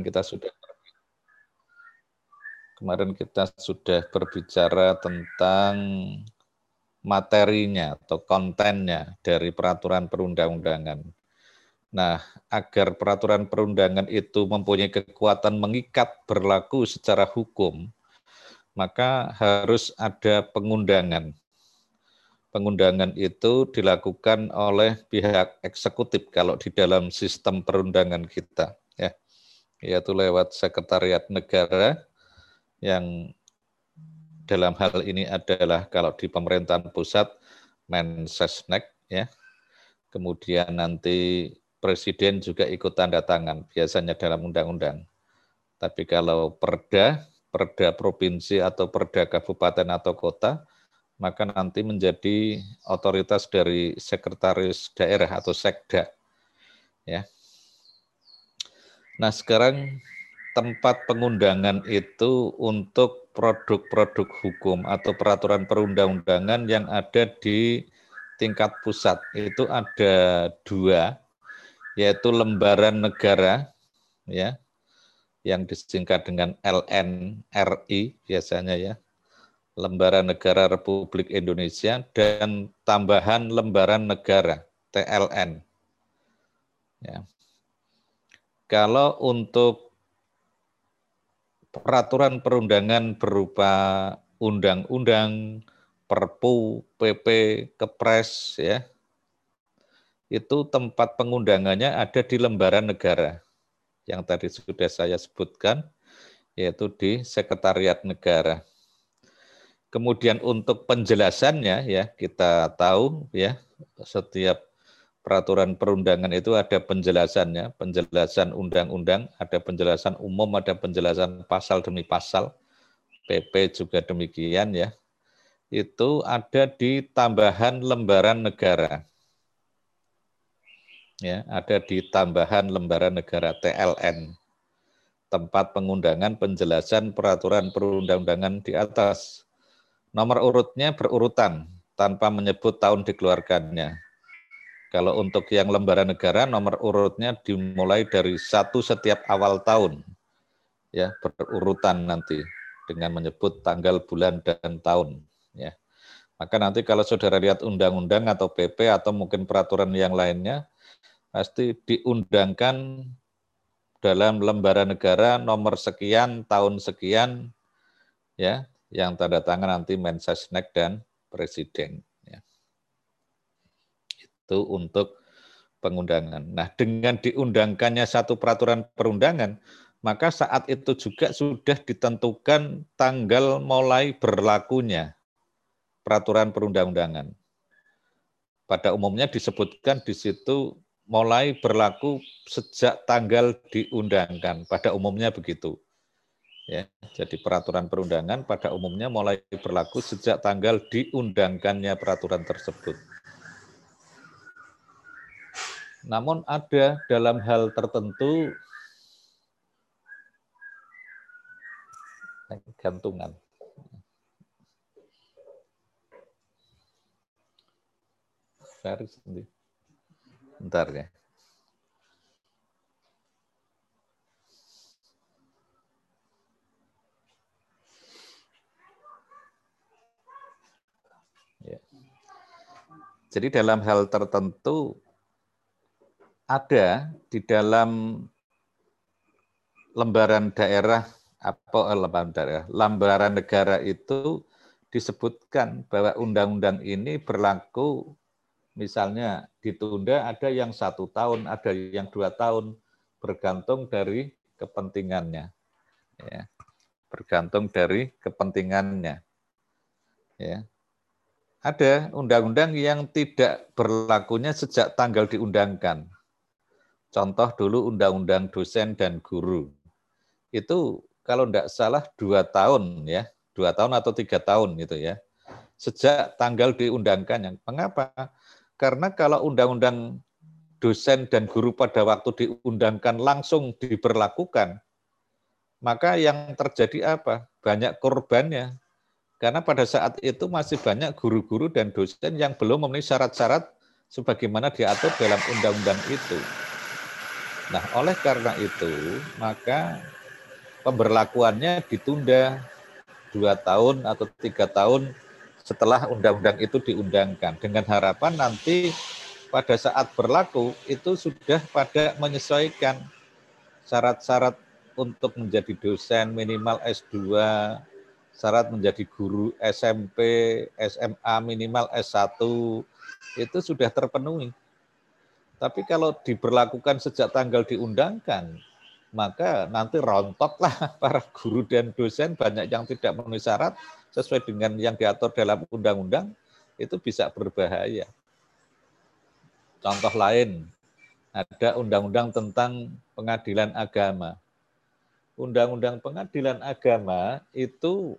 kita sudah kemarin kita sudah berbicara tentang materinya atau kontennya dari peraturan perundang-undangan. Nah, agar peraturan perundangan itu mempunyai kekuatan mengikat berlaku secara hukum, maka harus ada pengundangan. Pengundangan itu dilakukan oleh pihak eksekutif kalau di dalam sistem perundangan kita, yaitu lewat sekretariat negara yang dalam hal ini adalah kalau di pemerintahan pusat Mensesnek ya. Kemudian nanti presiden juga ikut tanda tangan biasanya dalam undang-undang. Tapi kalau perda, perda provinsi atau perda kabupaten atau kota, maka nanti menjadi otoritas dari sekretaris daerah atau sekda. Ya. Nah, sekarang tempat pengundangan itu untuk produk-produk hukum atau peraturan perundang-undangan yang ada di tingkat pusat. Itu ada dua, yaitu lembaran negara, ya, yang disingkat dengan LNRI biasanya ya, Lembaran Negara Republik Indonesia dan tambahan lembaran negara TLN. Ya. Kalau untuk peraturan perundangan berupa undang-undang, perpu, PP, kepres, ya, itu tempat pengundangannya ada di lembaran negara yang tadi sudah saya sebutkan, yaitu di Sekretariat Negara. Kemudian untuk penjelasannya ya kita tahu ya setiap peraturan perundangan itu ada penjelasannya, penjelasan undang-undang, ada penjelasan umum, ada penjelasan pasal demi pasal. PP juga demikian ya. Itu ada di tambahan lembaran negara. Ya, ada di tambahan lembaran negara TLN. Tempat pengundangan penjelasan peraturan perundang-undangan di atas. Nomor urutnya berurutan tanpa menyebut tahun dikeluarkannya kalau untuk yang lembaran negara nomor urutnya dimulai dari satu setiap awal tahun, ya berurutan nanti dengan menyebut tanggal, bulan dan tahun. Ya, maka nanti kalau saudara lihat undang-undang atau PP atau mungkin peraturan yang lainnya, pasti diundangkan dalam lembaran negara nomor sekian tahun sekian, ya yang tanda tangan nanti Mensesnek dan Presiden itu untuk pengundangan. Nah, dengan diundangkannya satu peraturan perundangan, maka saat itu juga sudah ditentukan tanggal mulai berlakunya peraturan perundang-undangan. Pada umumnya disebutkan di situ mulai berlaku sejak tanggal diundangkan. Pada umumnya begitu. Ya, jadi peraturan perundangan pada umumnya mulai berlaku sejak tanggal diundangkannya peraturan tersebut. Namun ada dalam hal tertentu gantungan. Bentar ya. ya. Jadi dalam hal tertentu ada di dalam lembaran daerah apa eh, lembaran daerah, lembaran negara itu disebutkan bahwa undang-undang ini berlaku misalnya ditunda ada yang satu tahun, ada yang dua tahun, bergantung dari kepentingannya. Ya, bergantung dari kepentingannya. Ya. Ada undang-undang yang tidak berlakunya sejak tanggal diundangkan. Contoh dulu undang-undang dosen dan guru. Itu kalau tidak salah dua tahun ya, dua tahun atau tiga tahun gitu ya. Sejak tanggal diundangkannya. Mengapa? Karena kalau undang-undang dosen dan guru pada waktu diundangkan langsung diberlakukan, maka yang terjadi apa? Banyak korbannya. Karena pada saat itu masih banyak guru-guru dan dosen yang belum memenuhi syarat-syarat sebagaimana diatur dalam undang-undang itu Nah, oleh karena itu, maka pemberlakuannya ditunda dua tahun atau tiga tahun setelah undang-undang itu diundangkan dengan harapan nanti pada saat berlaku itu sudah pada menyesuaikan syarat-syarat untuk menjadi dosen minimal S2, syarat menjadi guru SMP, SMA minimal S1 itu sudah terpenuhi. Tapi kalau diberlakukan sejak tanggal diundangkan, maka nanti rontoklah para guru dan dosen banyak yang tidak memenuhi syarat sesuai dengan yang diatur dalam undang-undang itu bisa berbahaya. Contoh lain, ada undang-undang tentang pengadilan agama. Undang-undang pengadilan agama itu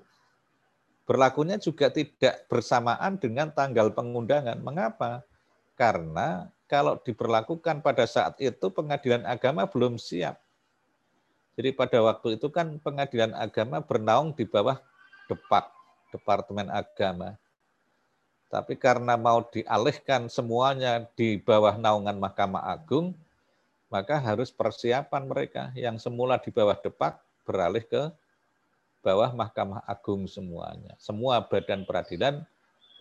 berlakunya juga tidak bersamaan dengan tanggal pengundangan. Mengapa? Karena kalau diberlakukan pada saat itu pengadilan agama belum siap. Jadi pada waktu itu kan pengadilan agama bernaung di bawah Depak, Departemen Agama. Tapi karena mau dialihkan semuanya di bawah naungan Mahkamah Agung, maka harus persiapan mereka yang semula di bawah Depak beralih ke bawah Mahkamah Agung semuanya. Semua badan peradilan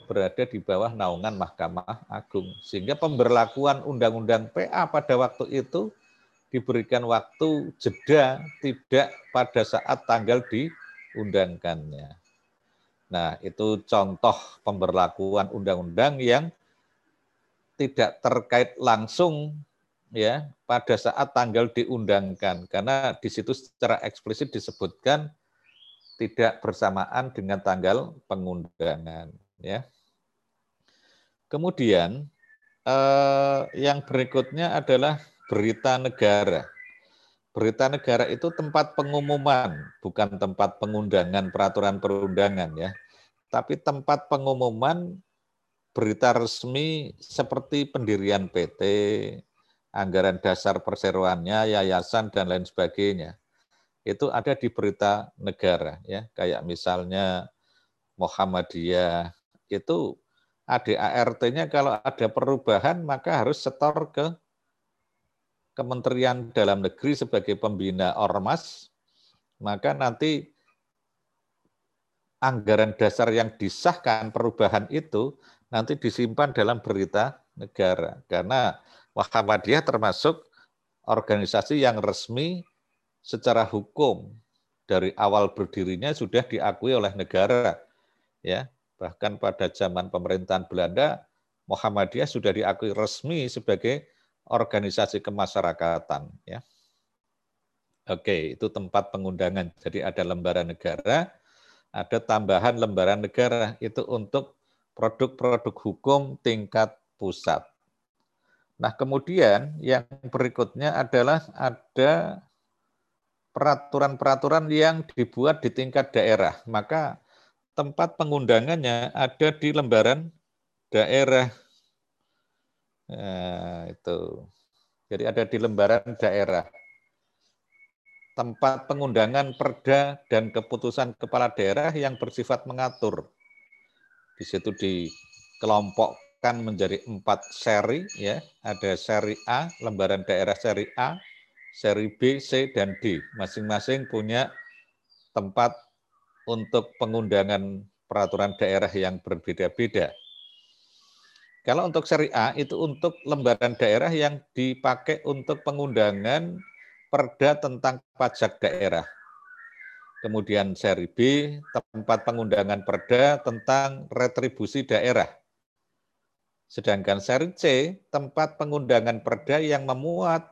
berada di bawah naungan Mahkamah Agung. Sehingga pemberlakuan Undang-Undang PA pada waktu itu diberikan waktu jeda tidak pada saat tanggal diundangkannya. Nah, itu contoh pemberlakuan undang-undang yang tidak terkait langsung ya pada saat tanggal diundangkan karena di situ secara eksplisit disebutkan tidak bersamaan dengan tanggal pengundangan ya. Kemudian eh, yang berikutnya adalah berita negara. Berita negara itu tempat pengumuman, bukan tempat pengundangan peraturan perundangan ya. Tapi tempat pengumuman berita resmi seperti pendirian PT, anggaran dasar perseroannya, yayasan dan lain sebagainya. Itu ada di berita negara ya, kayak misalnya Muhammadiyah itu ADART-nya kalau ada perubahan maka harus setor ke Kementerian Dalam Negeri sebagai pembina ormas, maka nanti anggaran dasar yang disahkan perubahan itu nanti disimpan dalam berita negara. Karena Muhammadiyah termasuk organisasi yang resmi secara hukum dari awal berdirinya sudah diakui oleh negara. Ya, bahkan pada zaman pemerintahan Belanda Muhammadiyah sudah diakui resmi sebagai organisasi kemasyarakatan ya. Oke, itu tempat pengundangan. Jadi ada lembaran negara, ada tambahan lembaran negara itu untuk produk-produk hukum tingkat pusat. Nah, kemudian yang berikutnya adalah ada peraturan-peraturan yang dibuat di tingkat daerah. Maka tempat pengundangannya ada di lembaran daerah Nah, itu. Jadi ada di lembaran daerah. Tempat pengundangan perda dan keputusan kepala daerah yang bersifat mengatur. Di situ dikelompokkan menjadi empat seri, ya. Ada seri A, lembaran daerah seri A, seri B, C, dan D. Masing-masing punya tempat untuk pengundangan peraturan daerah yang berbeda-beda. Kalau untuk seri A itu untuk lembaran daerah yang dipakai untuk pengundangan perda tentang pajak daerah. Kemudian seri B, tempat pengundangan perda tentang retribusi daerah. Sedangkan seri C, tempat pengundangan perda yang memuat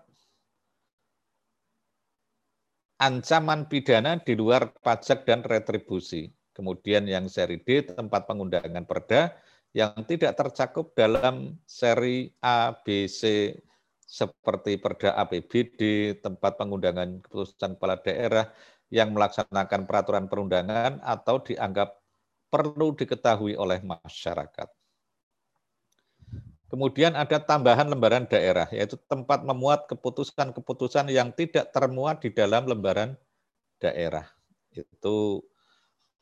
ancaman pidana di luar pajak dan retribusi. Kemudian yang seri D, tempat pengundangan perda yang tidak tercakup dalam seri A, B, C seperti Perda APBD, tempat pengundangan keputusan kepala daerah yang melaksanakan peraturan perundangan atau dianggap perlu diketahui oleh masyarakat. Kemudian ada tambahan lembaran daerah, yaitu tempat memuat keputusan-keputusan yang tidak termuat di dalam lembaran daerah. Itu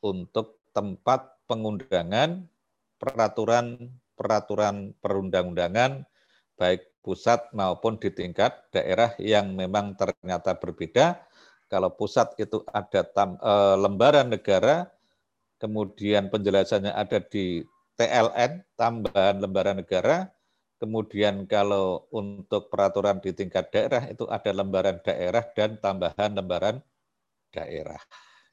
untuk tempat pengundangan peraturan peraturan perundang-undangan baik pusat maupun di tingkat daerah yang memang ternyata berbeda. Kalau pusat itu ada tam, e, lembaran negara, kemudian penjelasannya ada di TLN, tambahan lembaran negara, kemudian kalau untuk peraturan di tingkat daerah itu ada lembaran daerah dan tambahan lembaran daerah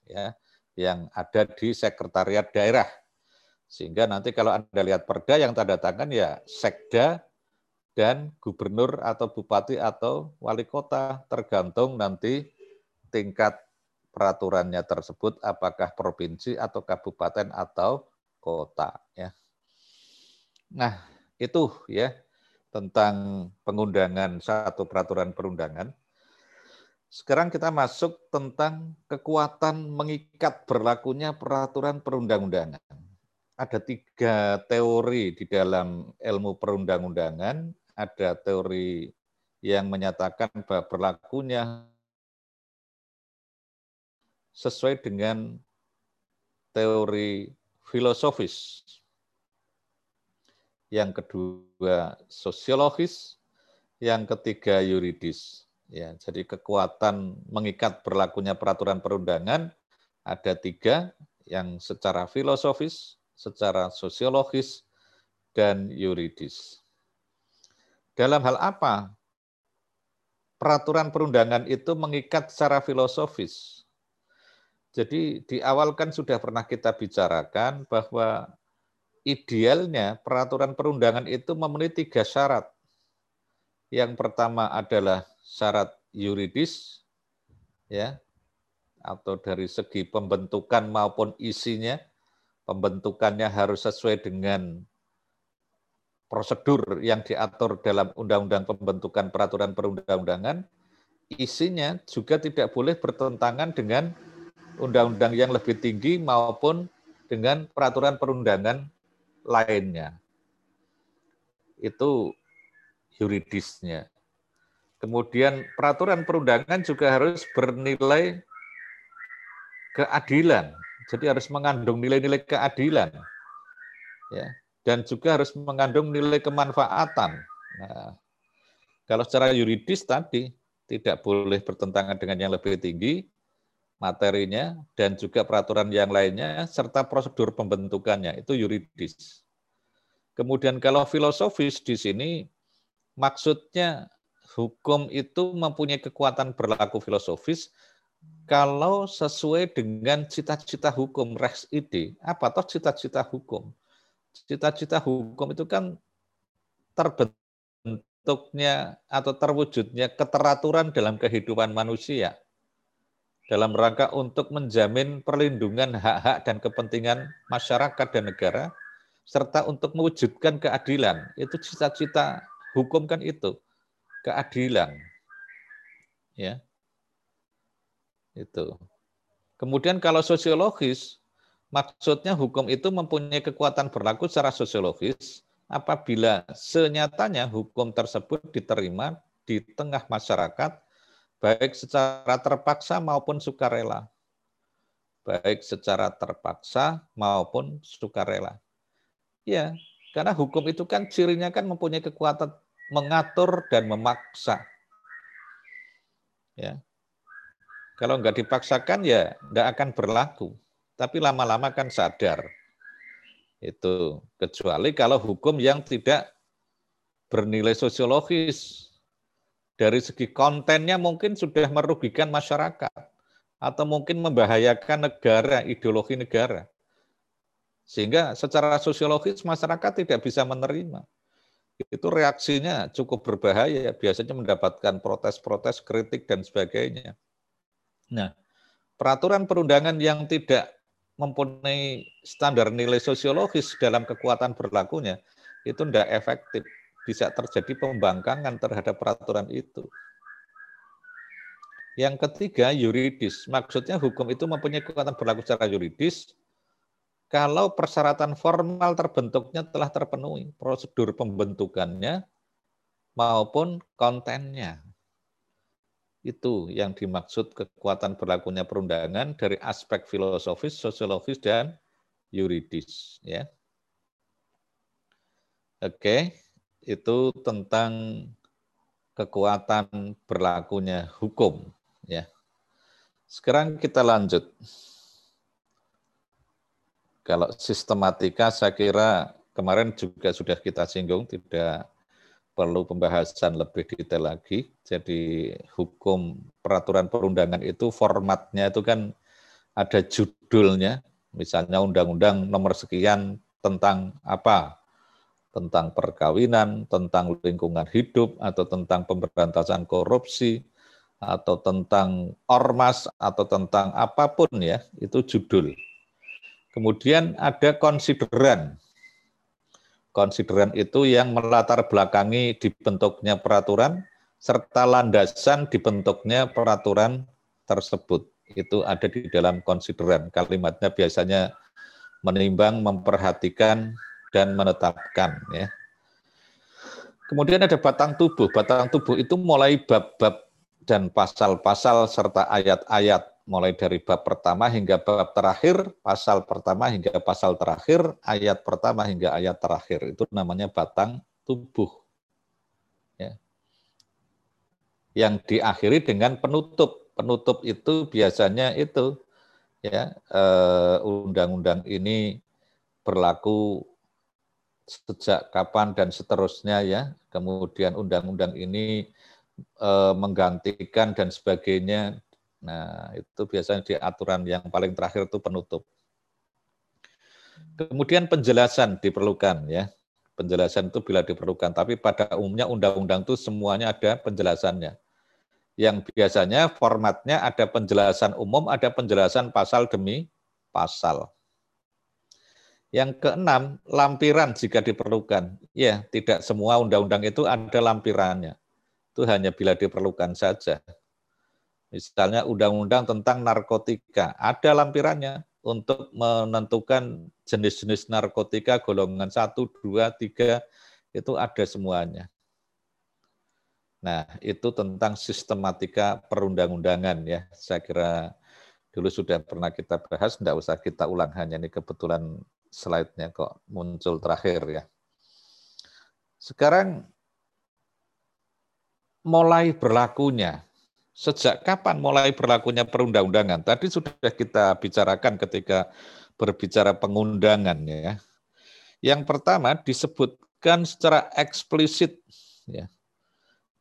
ya yang ada di sekretariat daerah. Sehingga nanti kalau Anda lihat perda yang tanda tangan ya sekda dan gubernur atau bupati atau wali kota tergantung nanti tingkat peraturannya tersebut apakah provinsi atau kabupaten atau kota ya. Nah, itu ya tentang pengundangan satu peraturan perundangan. Sekarang kita masuk tentang kekuatan mengikat berlakunya peraturan perundang-undangan. Ada tiga teori di dalam ilmu perundang-undangan ada teori yang menyatakan bahwa berlakunya sesuai dengan teori filosofis. Yang kedua sosiologis, yang ketiga yuridis. Ya, jadi kekuatan mengikat berlakunya peraturan perundangan ada tiga, yang secara filosofis, secara sosiologis, dan yuridis. Dalam hal apa? Peraturan perundangan itu mengikat secara filosofis. Jadi di awal kan sudah pernah kita bicarakan bahwa idealnya peraturan perundangan itu memenuhi tiga syarat. Yang pertama adalah syarat yuridis, ya, atau dari segi pembentukan maupun isinya, pembentukannya harus sesuai dengan prosedur yang diatur dalam Undang-Undang Pembentukan Peraturan Perundang-undangan, isinya juga tidak boleh bertentangan dengan undang-undang yang lebih tinggi maupun dengan peraturan perundangan lainnya. Itu yuridisnya. Kemudian peraturan perundangan juga harus bernilai keadilan. Jadi harus mengandung nilai-nilai keadilan. Ya, dan juga harus mengandung nilai kemanfaatan. Nah, kalau secara yuridis tadi tidak boleh bertentangan dengan yang lebih tinggi materinya dan juga peraturan yang lainnya serta prosedur pembentukannya itu yuridis. Kemudian kalau filosofis di sini maksudnya hukum itu mempunyai kekuatan berlaku filosofis kalau sesuai dengan cita-cita hukum res ide. Apa toh cita-cita hukum? cita-cita hukum itu kan terbentuknya atau terwujudnya keteraturan dalam kehidupan manusia dalam rangka untuk menjamin perlindungan hak-hak dan kepentingan masyarakat dan negara serta untuk mewujudkan keadilan. Itu cita-cita hukum kan itu, keadilan. Ya. Itu. Kemudian kalau sosiologis Maksudnya hukum itu mempunyai kekuatan berlaku secara sosiologis apabila senyatanya hukum tersebut diterima di tengah masyarakat baik secara terpaksa maupun sukarela. Baik secara terpaksa maupun sukarela. Ya, karena hukum itu kan cirinya kan mempunyai kekuatan mengatur dan memaksa. Ya. Kalau nggak dipaksakan ya nggak akan berlaku tapi lama-lama kan sadar. Itu kecuali kalau hukum yang tidak bernilai sosiologis. Dari segi kontennya mungkin sudah merugikan masyarakat atau mungkin membahayakan negara, ideologi negara. Sehingga secara sosiologis masyarakat tidak bisa menerima. Itu reaksinya cukup berbahaya, biasanya mendapatkan protes-protes, kritik, dan sebagainya. Nah, peraturan perundangan yang tidak mempunyai standar nilai sosiologis dalam kekuatan berlakunya, itu tidak efektif. Bisa terjadi pembangkangan terhadap peraturan itu. Yang ketiga, yuridis. Maksudnya hukum itu mempunyai kekuatan berlaku secara yuridis kalau persyaratan formal terbentuknya telah terpenuhi, prosedur pembentukannya maupun kontennya. Itu yang dimaksud kekuatan berlakunya perundangan dari aspek filosofis, sosiologis, dan yuridis. Ya. Oke, itu tentang kekuatan berlakunya hukum ya. Sekarang kita lanjut. Kalau sistematika saya kira kemarin juga sudah kita singgung tidak perlu pembahasan lebih detail lagi. Jadi hukum peraturan perundangan itu formatnya itu kan ada judulnya, misalnya undang-undang nomor sekian tentang apa? Tentang perkawinan, tentang lingkungan hidup, atau tentang pemberantasan korupsi, atau tentang ormas, atau tentang apa pun ya, itu judul. Kemudian ada konsideran. Konsideran itu yang melatar belakangi dibentuknya peraturan serta landasan dibentuknya peraturan tersebut. Itu ada di dalam konsideran. Kalimatnya biasanya menimbang, memperhatikan, dan menetapkan. Ya. Kemudian ada batang tubuh. Batang tubuh itu mulai bab-bab dan pasal-pasal serta ayat-ayat mulai dari bab pertama hingga bab terakhir, pasal pertama hingga pasal terakhir, ayat pertama hingga ayat terakhir. Itu namanya batang tubuh. Ya. Yang diakhiri dengan penutup. Penutup itu biasanya itu ya eh, undang-undang ini berlaku sejak kapan dan seterusnya ya. Kemudian undang-undang ini eh, menggantikan dan sebagainya Nah, itu biasanya di aturan yang paling terakhir itu penutup. Kemudian penjelasan diperlukan ya. Penjelasan itu bila diperlukan, tapi pada umumnya undang-undang itu semuanya ada penjelasannya. Yang biasanya formatnya ada penjelasan umum, ada penjelasan pasal demi pasal. Yang keenam, lampiran jika diperlukan. Ya, tidak semua undang-undang itu ada lampirannya. Itu hanya bila diperlukan saja. Misalnya undang-undang tentang narkotika, ada lampirannya untuk menentukan jenis-jenis narkotika golongan 1, 2, 3, itu ada semuanya. Nah, itu tentang sistematika perundang-undangan ya. Saya kira dulu sudah pernah kita bahas, tidak usah kita ulang, hanya ini kebetulan slide-nya kok muncul terakhir ya. Sekarang mulai berlakunya Sejak kapan mulai berlakunya perundang-undangan? Tadi sudah kita bicarakan ketika berbicara pengundangan ya. Yang pertama disebutkan secara eksplisit ya.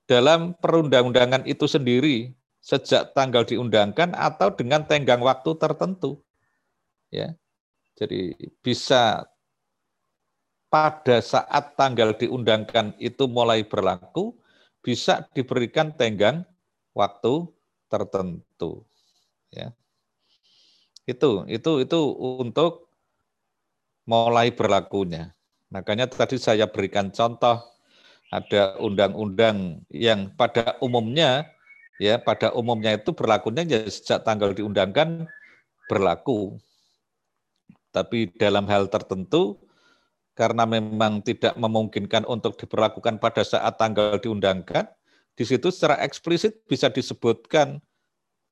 Dalam perundang-undangan itu sendiri sejak tanggal diundangkan atau dengan tenggang waktu tertentu. Ya. Jadi bisa pada saat tanggal diundangkan itu mulai berlaku bisa diberikan tenggang waktu tertentu. Ya. Itu itu itu untuk mulai berlakunya. Makanya tadi saya berikan contoh ada undang-undang yang pada umumnya ya pada umumnya itu berlakunya ya sejak tanggal diundangkan berlaku. Tapi dalam hal tertentu karena memang tidak memungkinkan untuk diberlakukan pada saat tanggal diundangkan, di situ secara eksplisit bisa disebutkan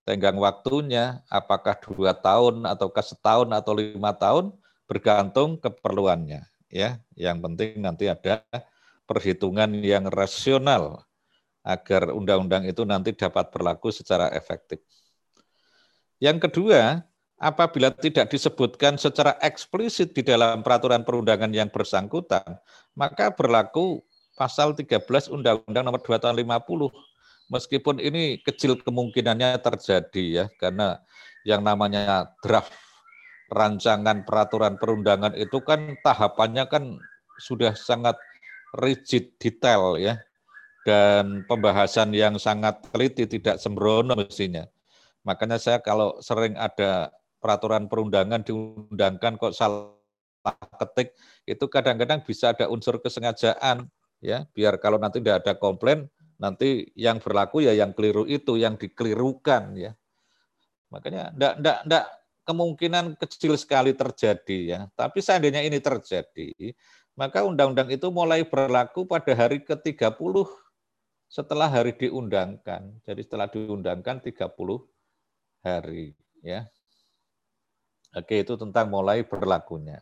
tenggang waktunya, apakah dua tahun ataukah setahun atau lima tahun, bergantung keperluannya. Ya, yang penting nanti ada perhitungan yang rasional agar undang-undang itu nanti dapat berlaku secara efektif. Yang kedua, apabila tidak disebutkan secara eksplisit di dalam peraturan perundangan yang bersangkutan, maka berlaku pasal 13 Undang-Undang Nomor 2 Tahun 50. Meskipun ini kecil kemungkinannya terjadi ya karena yang namanya draft rancangan peraturan perundangan itu kan tahapannya kan sudah sangat rigid detail ya dan pembahasan yang sangat teliti tidak sembrono mestinya. Makanya saya kalau sering ada peraturan perundangan diundangkan kok salah ketik itu kadang-kadang bisa ada unsur kesengajaan ya. Biar kalau nanti tidak ada komplain nanti yang berlaku ya yang keliru itu yang dikelirukan ya. Makanya enggak enggak enggak kemungkinan kecil sekali terjadi ya. Tapi seandainya ini terjadi maka undang-undang itu mulai berlaku pada hari ke-30 setelah hari diundangkan. Jadi setelah diundangkan 30 hari ya oke itu tentang mulai berlakunya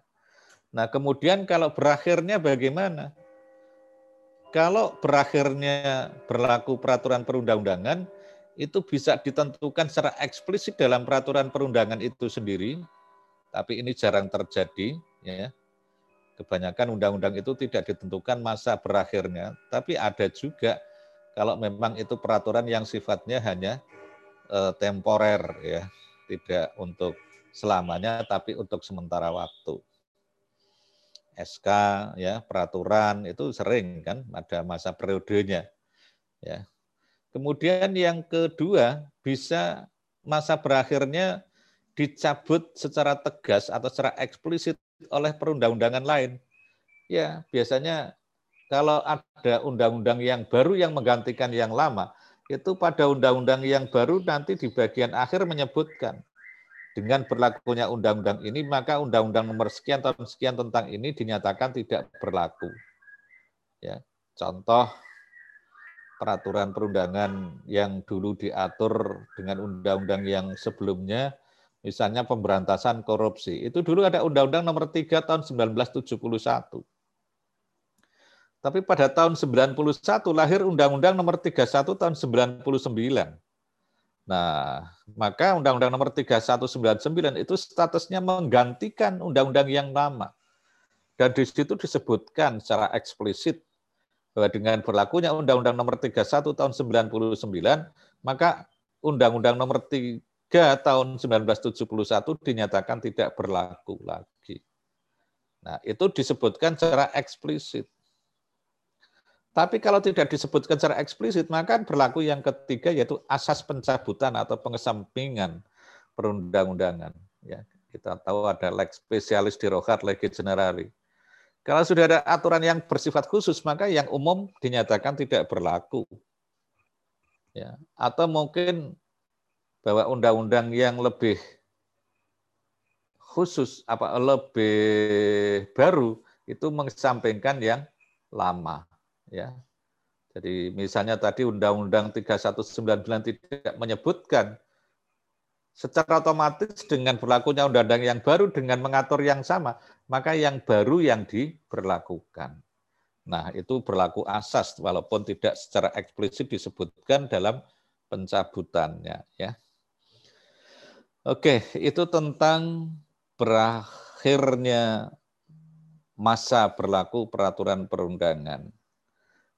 nah kemudian kalau berakhirnya bagaimana kalau berakhirnya berlaku peraturan perundang-undangan itu bisa ditentukan secara eksplisit dalam peraturan perundangan itu sendiri, tapi ini jarang terjadi. Ya. Kebanyakan undang-undang itu tidak ditentukan masa berakhirnya, tapi ada juga kalau memang itu peraturan yang sifatnya hanya eh, temporer, ya, tidak untuk selamanya, tapi untuk sementara waktu. SK, ya, peraturan itu sering kan ada masa periodenya, ya Kemudian yang kedua, bisa masa berakhirnya dicabut secara tegas atau secara eksplisit oleh perundang-undangan lain. Ya, biasanya kalau ada undang-undang yang baru yang menggantikan yang lama, itu pada undang-undang yang baru nanti di bagian akhir menyebutkan dengan berlakunya undang-undang ini, maka undang-undang nomor sekian tahun sekian tentang ini dinyatakan tidak berlaku. Ya, contoh peraturan perundangan yang dulu diatur dengan undang-undang yang sebelumnya, misalnya pemberantasan korupsi. Itu dulu ada Undang-Undang Nomor 3 tahun 1971. Tapi pada tahun 91 lahir Undang-Undang Nomor 31 tahun 99. Nah, maka Undang-Undang Nomor 3199 itu statusnya menggantikan undang-undang yang lama. Dan di situ disebutkan secara eksplisit bahwa dengan berlakunya Undang-Undang Nomor 31 tahun 99, maka Undang-Undang Nomor 3 tahun 1971 dinyatakan tidak berlaku lagi. Nah, itu disebutkan secara eksplisit. Tapi kalau tidak disebutkan secara eksplisit, maka berlaku yang ketiga yaitu asas pencabutan atau pengesampingan perundang-undangan. Ya, kita tahu ada lex spesialis di rohat legi generali. Kalau sudah ada aturan yang bersifat khusus, maka yang umum dinyatakan tidak berlaku. Ya, atau mungkin bahwa undang-undang yang lebih khusus apa lebih baru itu mengesampingkan yang lama ya. Jadi misalnya tadi Undang-Undang 3199 tidak menyebutkan secara otomatis dengan berlakunya undang-undang yang baru dengan mengatur yang sama, maka yang baru yang diberlakukan. Nah, itu berlaku asas walaupun tidak secara eksplisit disebutkan dalam pencabutannya ya. Oke, itu tentang berakhirnya masa berlaku peraturan perundangan.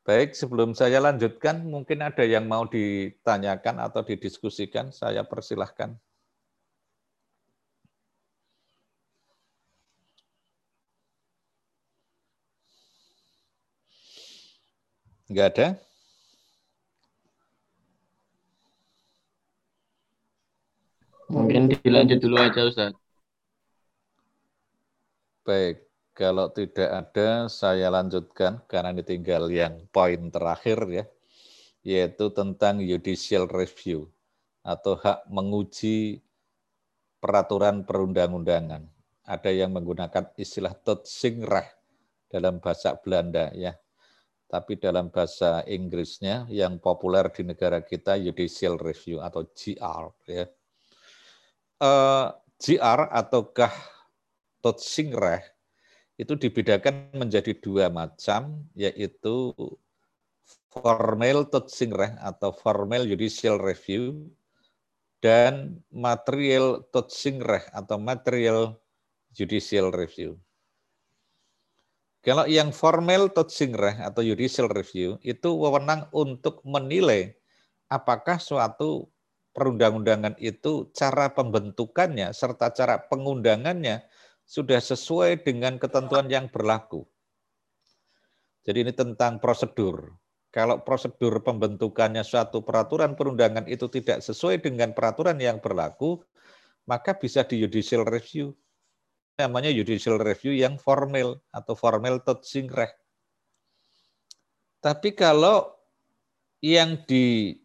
Baik, sebelum saya lanjutkan, mungkin ada yang mau ditanyakan atau didiskusikan, saya persilahkan. Enggak ada? Mungkin dilanjut dulu aja, Ustaz. Baik. Kalau tidak ada, saya lanjutkan karena ini tinggal yang poin terakhir ya, yaitu tentang judicial review atau hak menguji peraturan perundang-undangan. Ada yang menggunakan istilah Toetsingreh dalam bahasa Belanda ya. Tapi dalam bahasa Inggrisnya yang populer di negara kita judicial review atau GR ya. Uh, eh, GR ataukah Toetsingreh itu dibedakan menjadi dua macam, yaitu formal Toetsingreh atau formal judicial review dan material Toetsingreh atau material judicial review. Kalau yang formal Toetsingreh atau judicial review itu wewenang untuk menilai apakah suatu perundang-undangan itu cara pembentukannya serta cara pengundangannya sudah sesuai dengan ketentuan yang berlaku. Jadi ini tentang prosedur. Kalau prosedur pembentukannya suatu peraturan perundangan itu tidak sesuai dengan peraturan yang berlaku, maka bisa di judicial review. Namanya judicial review yang formal atau formal Toetsingreh. Tapi kalau yang dicermati,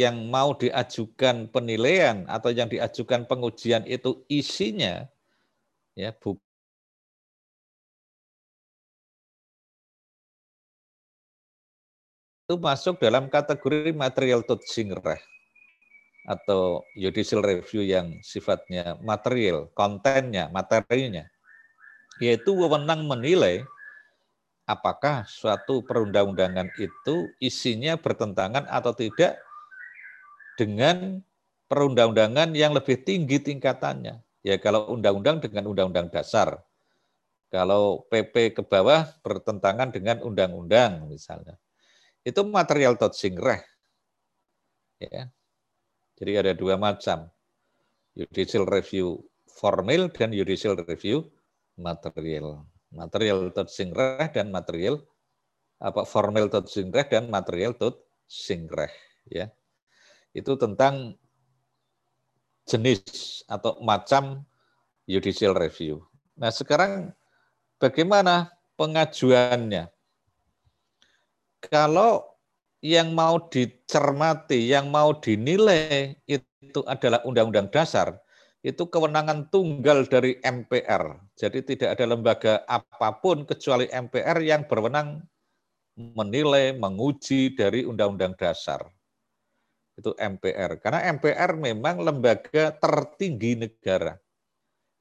yang mau diajukan penilaian atau yang diajukan pengujian itu isinya ya bu itu masuk dalam kategori material Tutsingreh atau judicial review yang sifatnya material, kontennya, materinya, yaitu wewenang menilai apakah suatu perundang-undangan itu isinya bertentangan atau tidak dengan perundang-undangan yang lebih tinggi tingkatannya. Ya kalau undang-undang dengan undang-undang dasar. Kalau PP ke bawah bertentangan dengan undang-undang misalnya. Itu material tot singreh. Ya. Jadi ada dua macam. Judicial review formal dan judicial review material. Material tot singreh dan material apa formal tot singreh dan material tot singreh ya. Itu tentang jenis atau macam judicial review. Nah, sekarang bagaimana pengajuannya? Kalau yang mau dicermati, yang mau dinilai itu adalah undang-undang dasar, itu kewenangan tunggal dari MPR. Jadi tidak ada lembaga apa pun kecuali MPR yang berwenang menilai, menguji dari undang-undang dasar. Itu MPR. Karena MPR memang lembaga tertinggi negara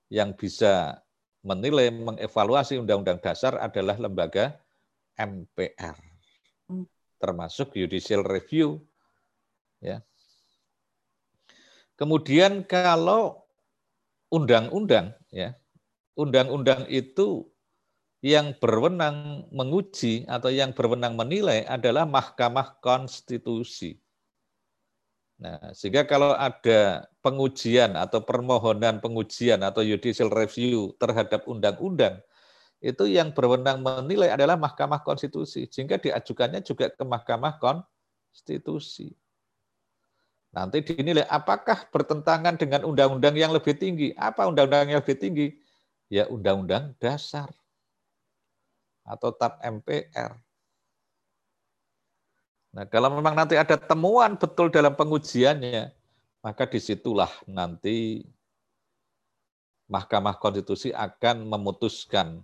yang bisa menilai, mengevaluasi undang-undang dasar adalah lembaga MPR. Hmm. Termasuk judicial review. Ya. Kemudian kalau undang-undang ya. Undang-undang itu yang berwenang menguji atau yang berwenang menilai adalah Mahkamah Konstitusi. Nah, sehingga kalau ada pengujian atau permohonan pengujian atau judicial review terhadap undang-undang, itu yang berwenang menilai adalah Mahkamah Konstitusi, sehingga diajukannya juga ke Mahkamah Konstitusi. Nanti dinilai apakah bertentangan dengan undang-undang yang lebih tinggi. Apa undang-undang yang lebih tinggi? Ya undang-undang dasar atau TAP MPR. Nah, kalau memang nanti ada temuan betul dalam pengujiannya, maka di situlah nanti Mahkamah Konstitusi akan memutuskan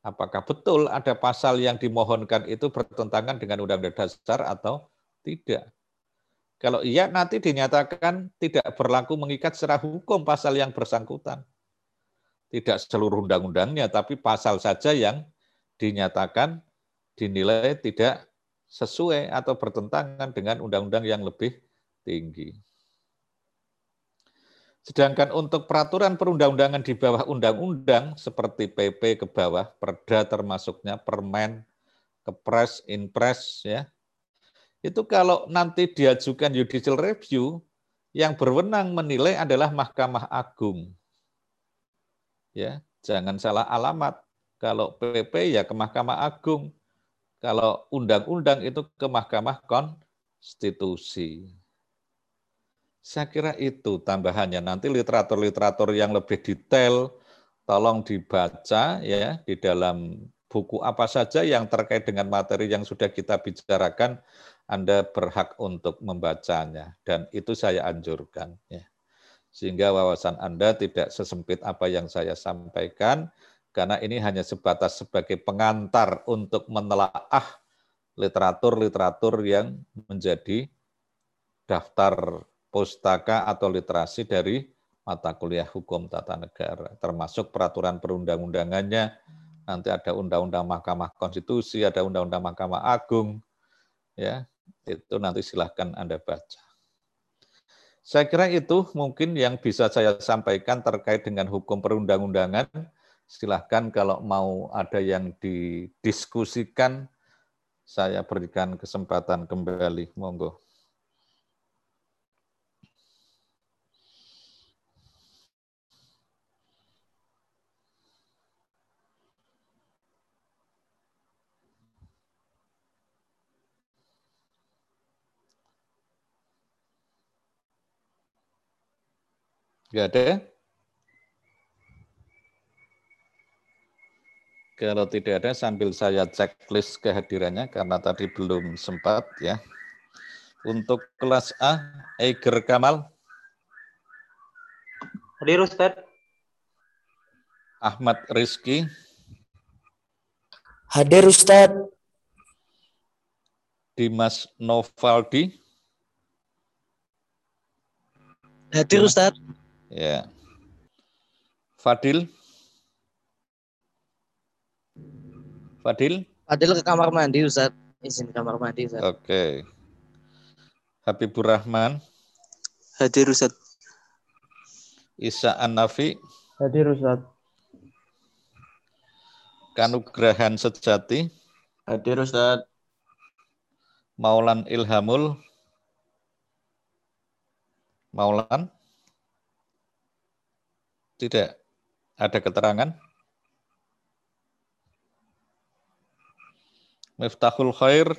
apakah betul ada pasal yang dimohonkan itu bertentangan dengan Undang-Undang Dasar atau tidak. Kalau iya nanti dinyatakan tidak berlaku mengikat secara hukum pasal yang bersangkutan. Tidak seluruh undang-undangnya, tapi pasal saja yang dinyatakan dinilai tidak sesuai atau bertentangan dengan undang-undang yang lebih tinggi. Sedangkan untuk peraturan perundang-undangan di bawah undang-undang seperti PP ke bawah, Perda termasuknya Permen, Kepres, Inpres ya, itu kalau nanti diajukan judicial review, yang berwenang menilai adalah Mahkamah Agung. Ya, jangan salah alamat. Kalau PP ya ke Mahkamah Agung. Kalau undang-undang itu ke Mahkamah Konstitusi. Saya kira itu tambahannya. Nanti literatur-literatur yang lebih detail tolong dibaca ya di dalam buku apa saja yang terkait dengan materi yang sudah kita bicarakan anda berhak untuk membacanya dan itu saya anjurkan ya. Sehingga wawasan Anda tidak sesempit apa yang saya sampaikan karena ini hanya sebatas sebagai pengantar untuk menelaah literatur-literatur yang menjadi daftar pustaka atau literasi dari mata kuliah hukum tata negara, termasuk peraturan perundang-undangannya, nanti ada undang-undang Mahkamah Konstitusi, ada undang-undang Mahkamah Agung, ya itu nanti silahkan Anda baca. Saya kira itu mungkin yang bisa saya sampaikan terkait dengan hukum perundang-undangan. Silahkan kalau mau ada yang didiskusikan, saya berikan kesempatan kembali. Monggo. Enggak ada? Kalau tidak ada, sambil saya checklist kehadirannya karena tadi belum sempat ya. Untuk kelas A, Eiger Kamal. Hadir Ustaz. Ahmad Rizki. Hadir Ustaz. Dimas Novaldi. Hadir Ustaz. Ya. Fadil. Fadil. Fadil ke kamar mandi Ustaz. Izin kamar mandi Ustaz. Oke. Habibur Rahman, Hadir Ustaz. Isa An-Nafi, Hadir Ustaz. Kanugrahan Sejati, Hadir Ustaz. Maulan Ilhamul, Maulan, tidak ada keterangan. Miftahul Khair,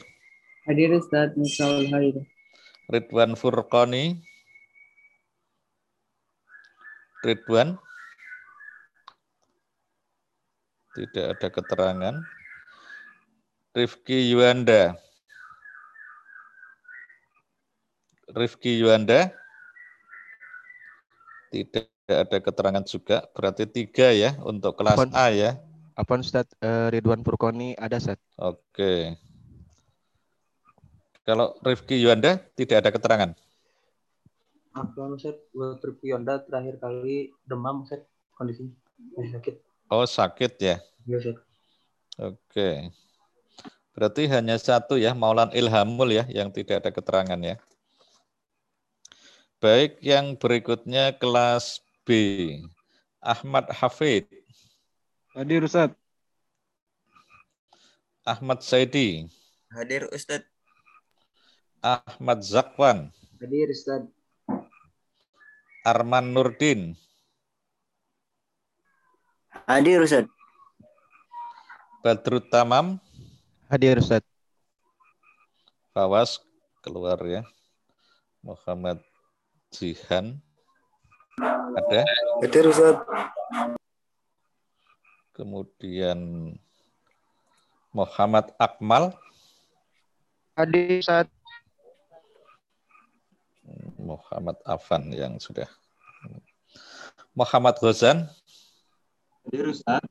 Hadir Ustaz. Misaul Hadir. Ridwan Furqani, Ridwan, tidak ada keterangan. Rifki Yuanda, Rifki Yuanda, tidak ada keterangan juga. Berarti tiga ya untuk kelas? A ya. Apa Ustaz Eh, Ridwan Furkoni ada Ustaz? Oke. Kalau Rifki Yuanda tidak ada keterangan. Afwan Ustaz, buat Yonda terakhir kali demam Ustaz, kondisinya masih sakit. Oh sakit ya. Iya Ustaz. Oke. Berarti hanya satu ya, Maulan Ilhamul ya, yang tidak ada keterangan ya. Baik, yang berikutnya kelas B. Ahmad Hafid, Hadir Ustaz. Ahmad Saidi, Hadir Ustaz. Ahmad Zakwan, Hadir Ustaz. Arman Nurdin, Hadir Ustaz. Badrut Tamam, Hadir Ustaz. Fawas keluar ya. Muhammad Jihan, ada. Hadir Ustaz. Kemudian Muhammad Akmal, Hadir Ustaz. Muhammad Afan yang sudah. Muhammad Ghazan, Hadir Ustaz.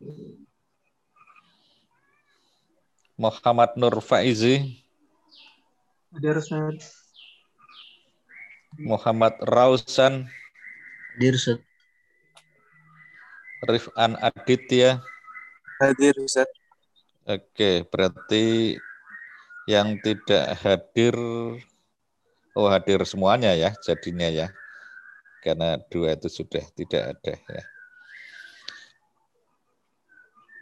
Muhammad Nur Faizi, Hadir Ustaz. Muhammad Rausan, Hadir Ustaz. Rifan Aditya. Hadir Ustaz. Oke, berarti yang tidak hadir, oh hadir semuanya ya jadinya ya. Karena dua itu sudah tidak ada ya.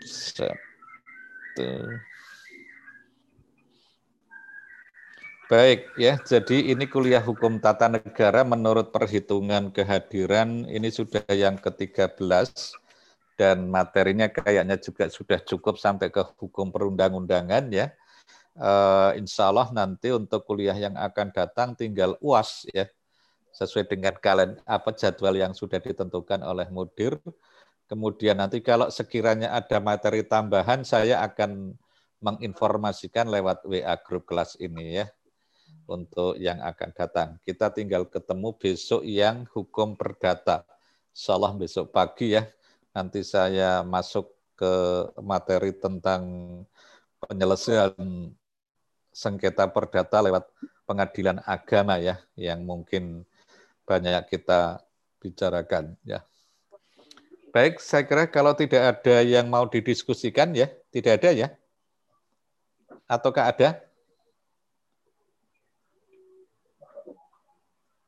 Satu. Baik ya, jadi ini kuliah hukum tata negara menurut perhitungan kehadiran ini sudah yang ke-13 dan materinya kayaknya juga sudah cukup sampai ke hukum perundang-undangan ya. Eh, insya Allah nanti untuk kuliah yang akan datang tinggal uas ya sesuai dengan kalian apa jadwal yang sudah ditentukan oleh mudir. Kemudian nanti kalau sekiranya ada materi tambahan saya akan menginformasikan lewat WA grup kelas ini ya untuk yang akan datang. Kita tinggal ketemu besok yang hukum perdata. Insya Allah besok pagi ya. Nanti saya masuk ke materi tentang penyelesaian sengketa perdata lewat pengadilan agama ya, yang mungkin banyak kita bicarakan ya. Baik, saya kira kalau tidak ada yang mau didiskusikan ya, tidak ada ya? Ataukah ada?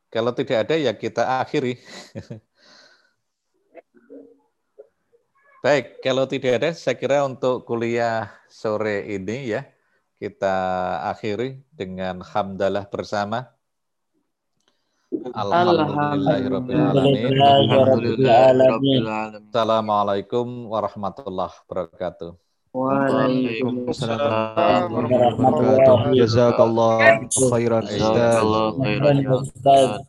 Kalau tidak ada ya kita akhiri. Baik, kalau tidak ada saya kira untuk kuliah sore ini ya kita akhiri dengan hamdalah bersama. Alhamdulillahirrahmanirrahim. Alhamdulillahirrahmanirrahim. Assalamualaikum warahmatullahi wabarakatuh. Waalaikumsalam warahmatullahi wabarakatuh. Jazakallah khairan Ustaz. Jazakallah khairan. Ustaz.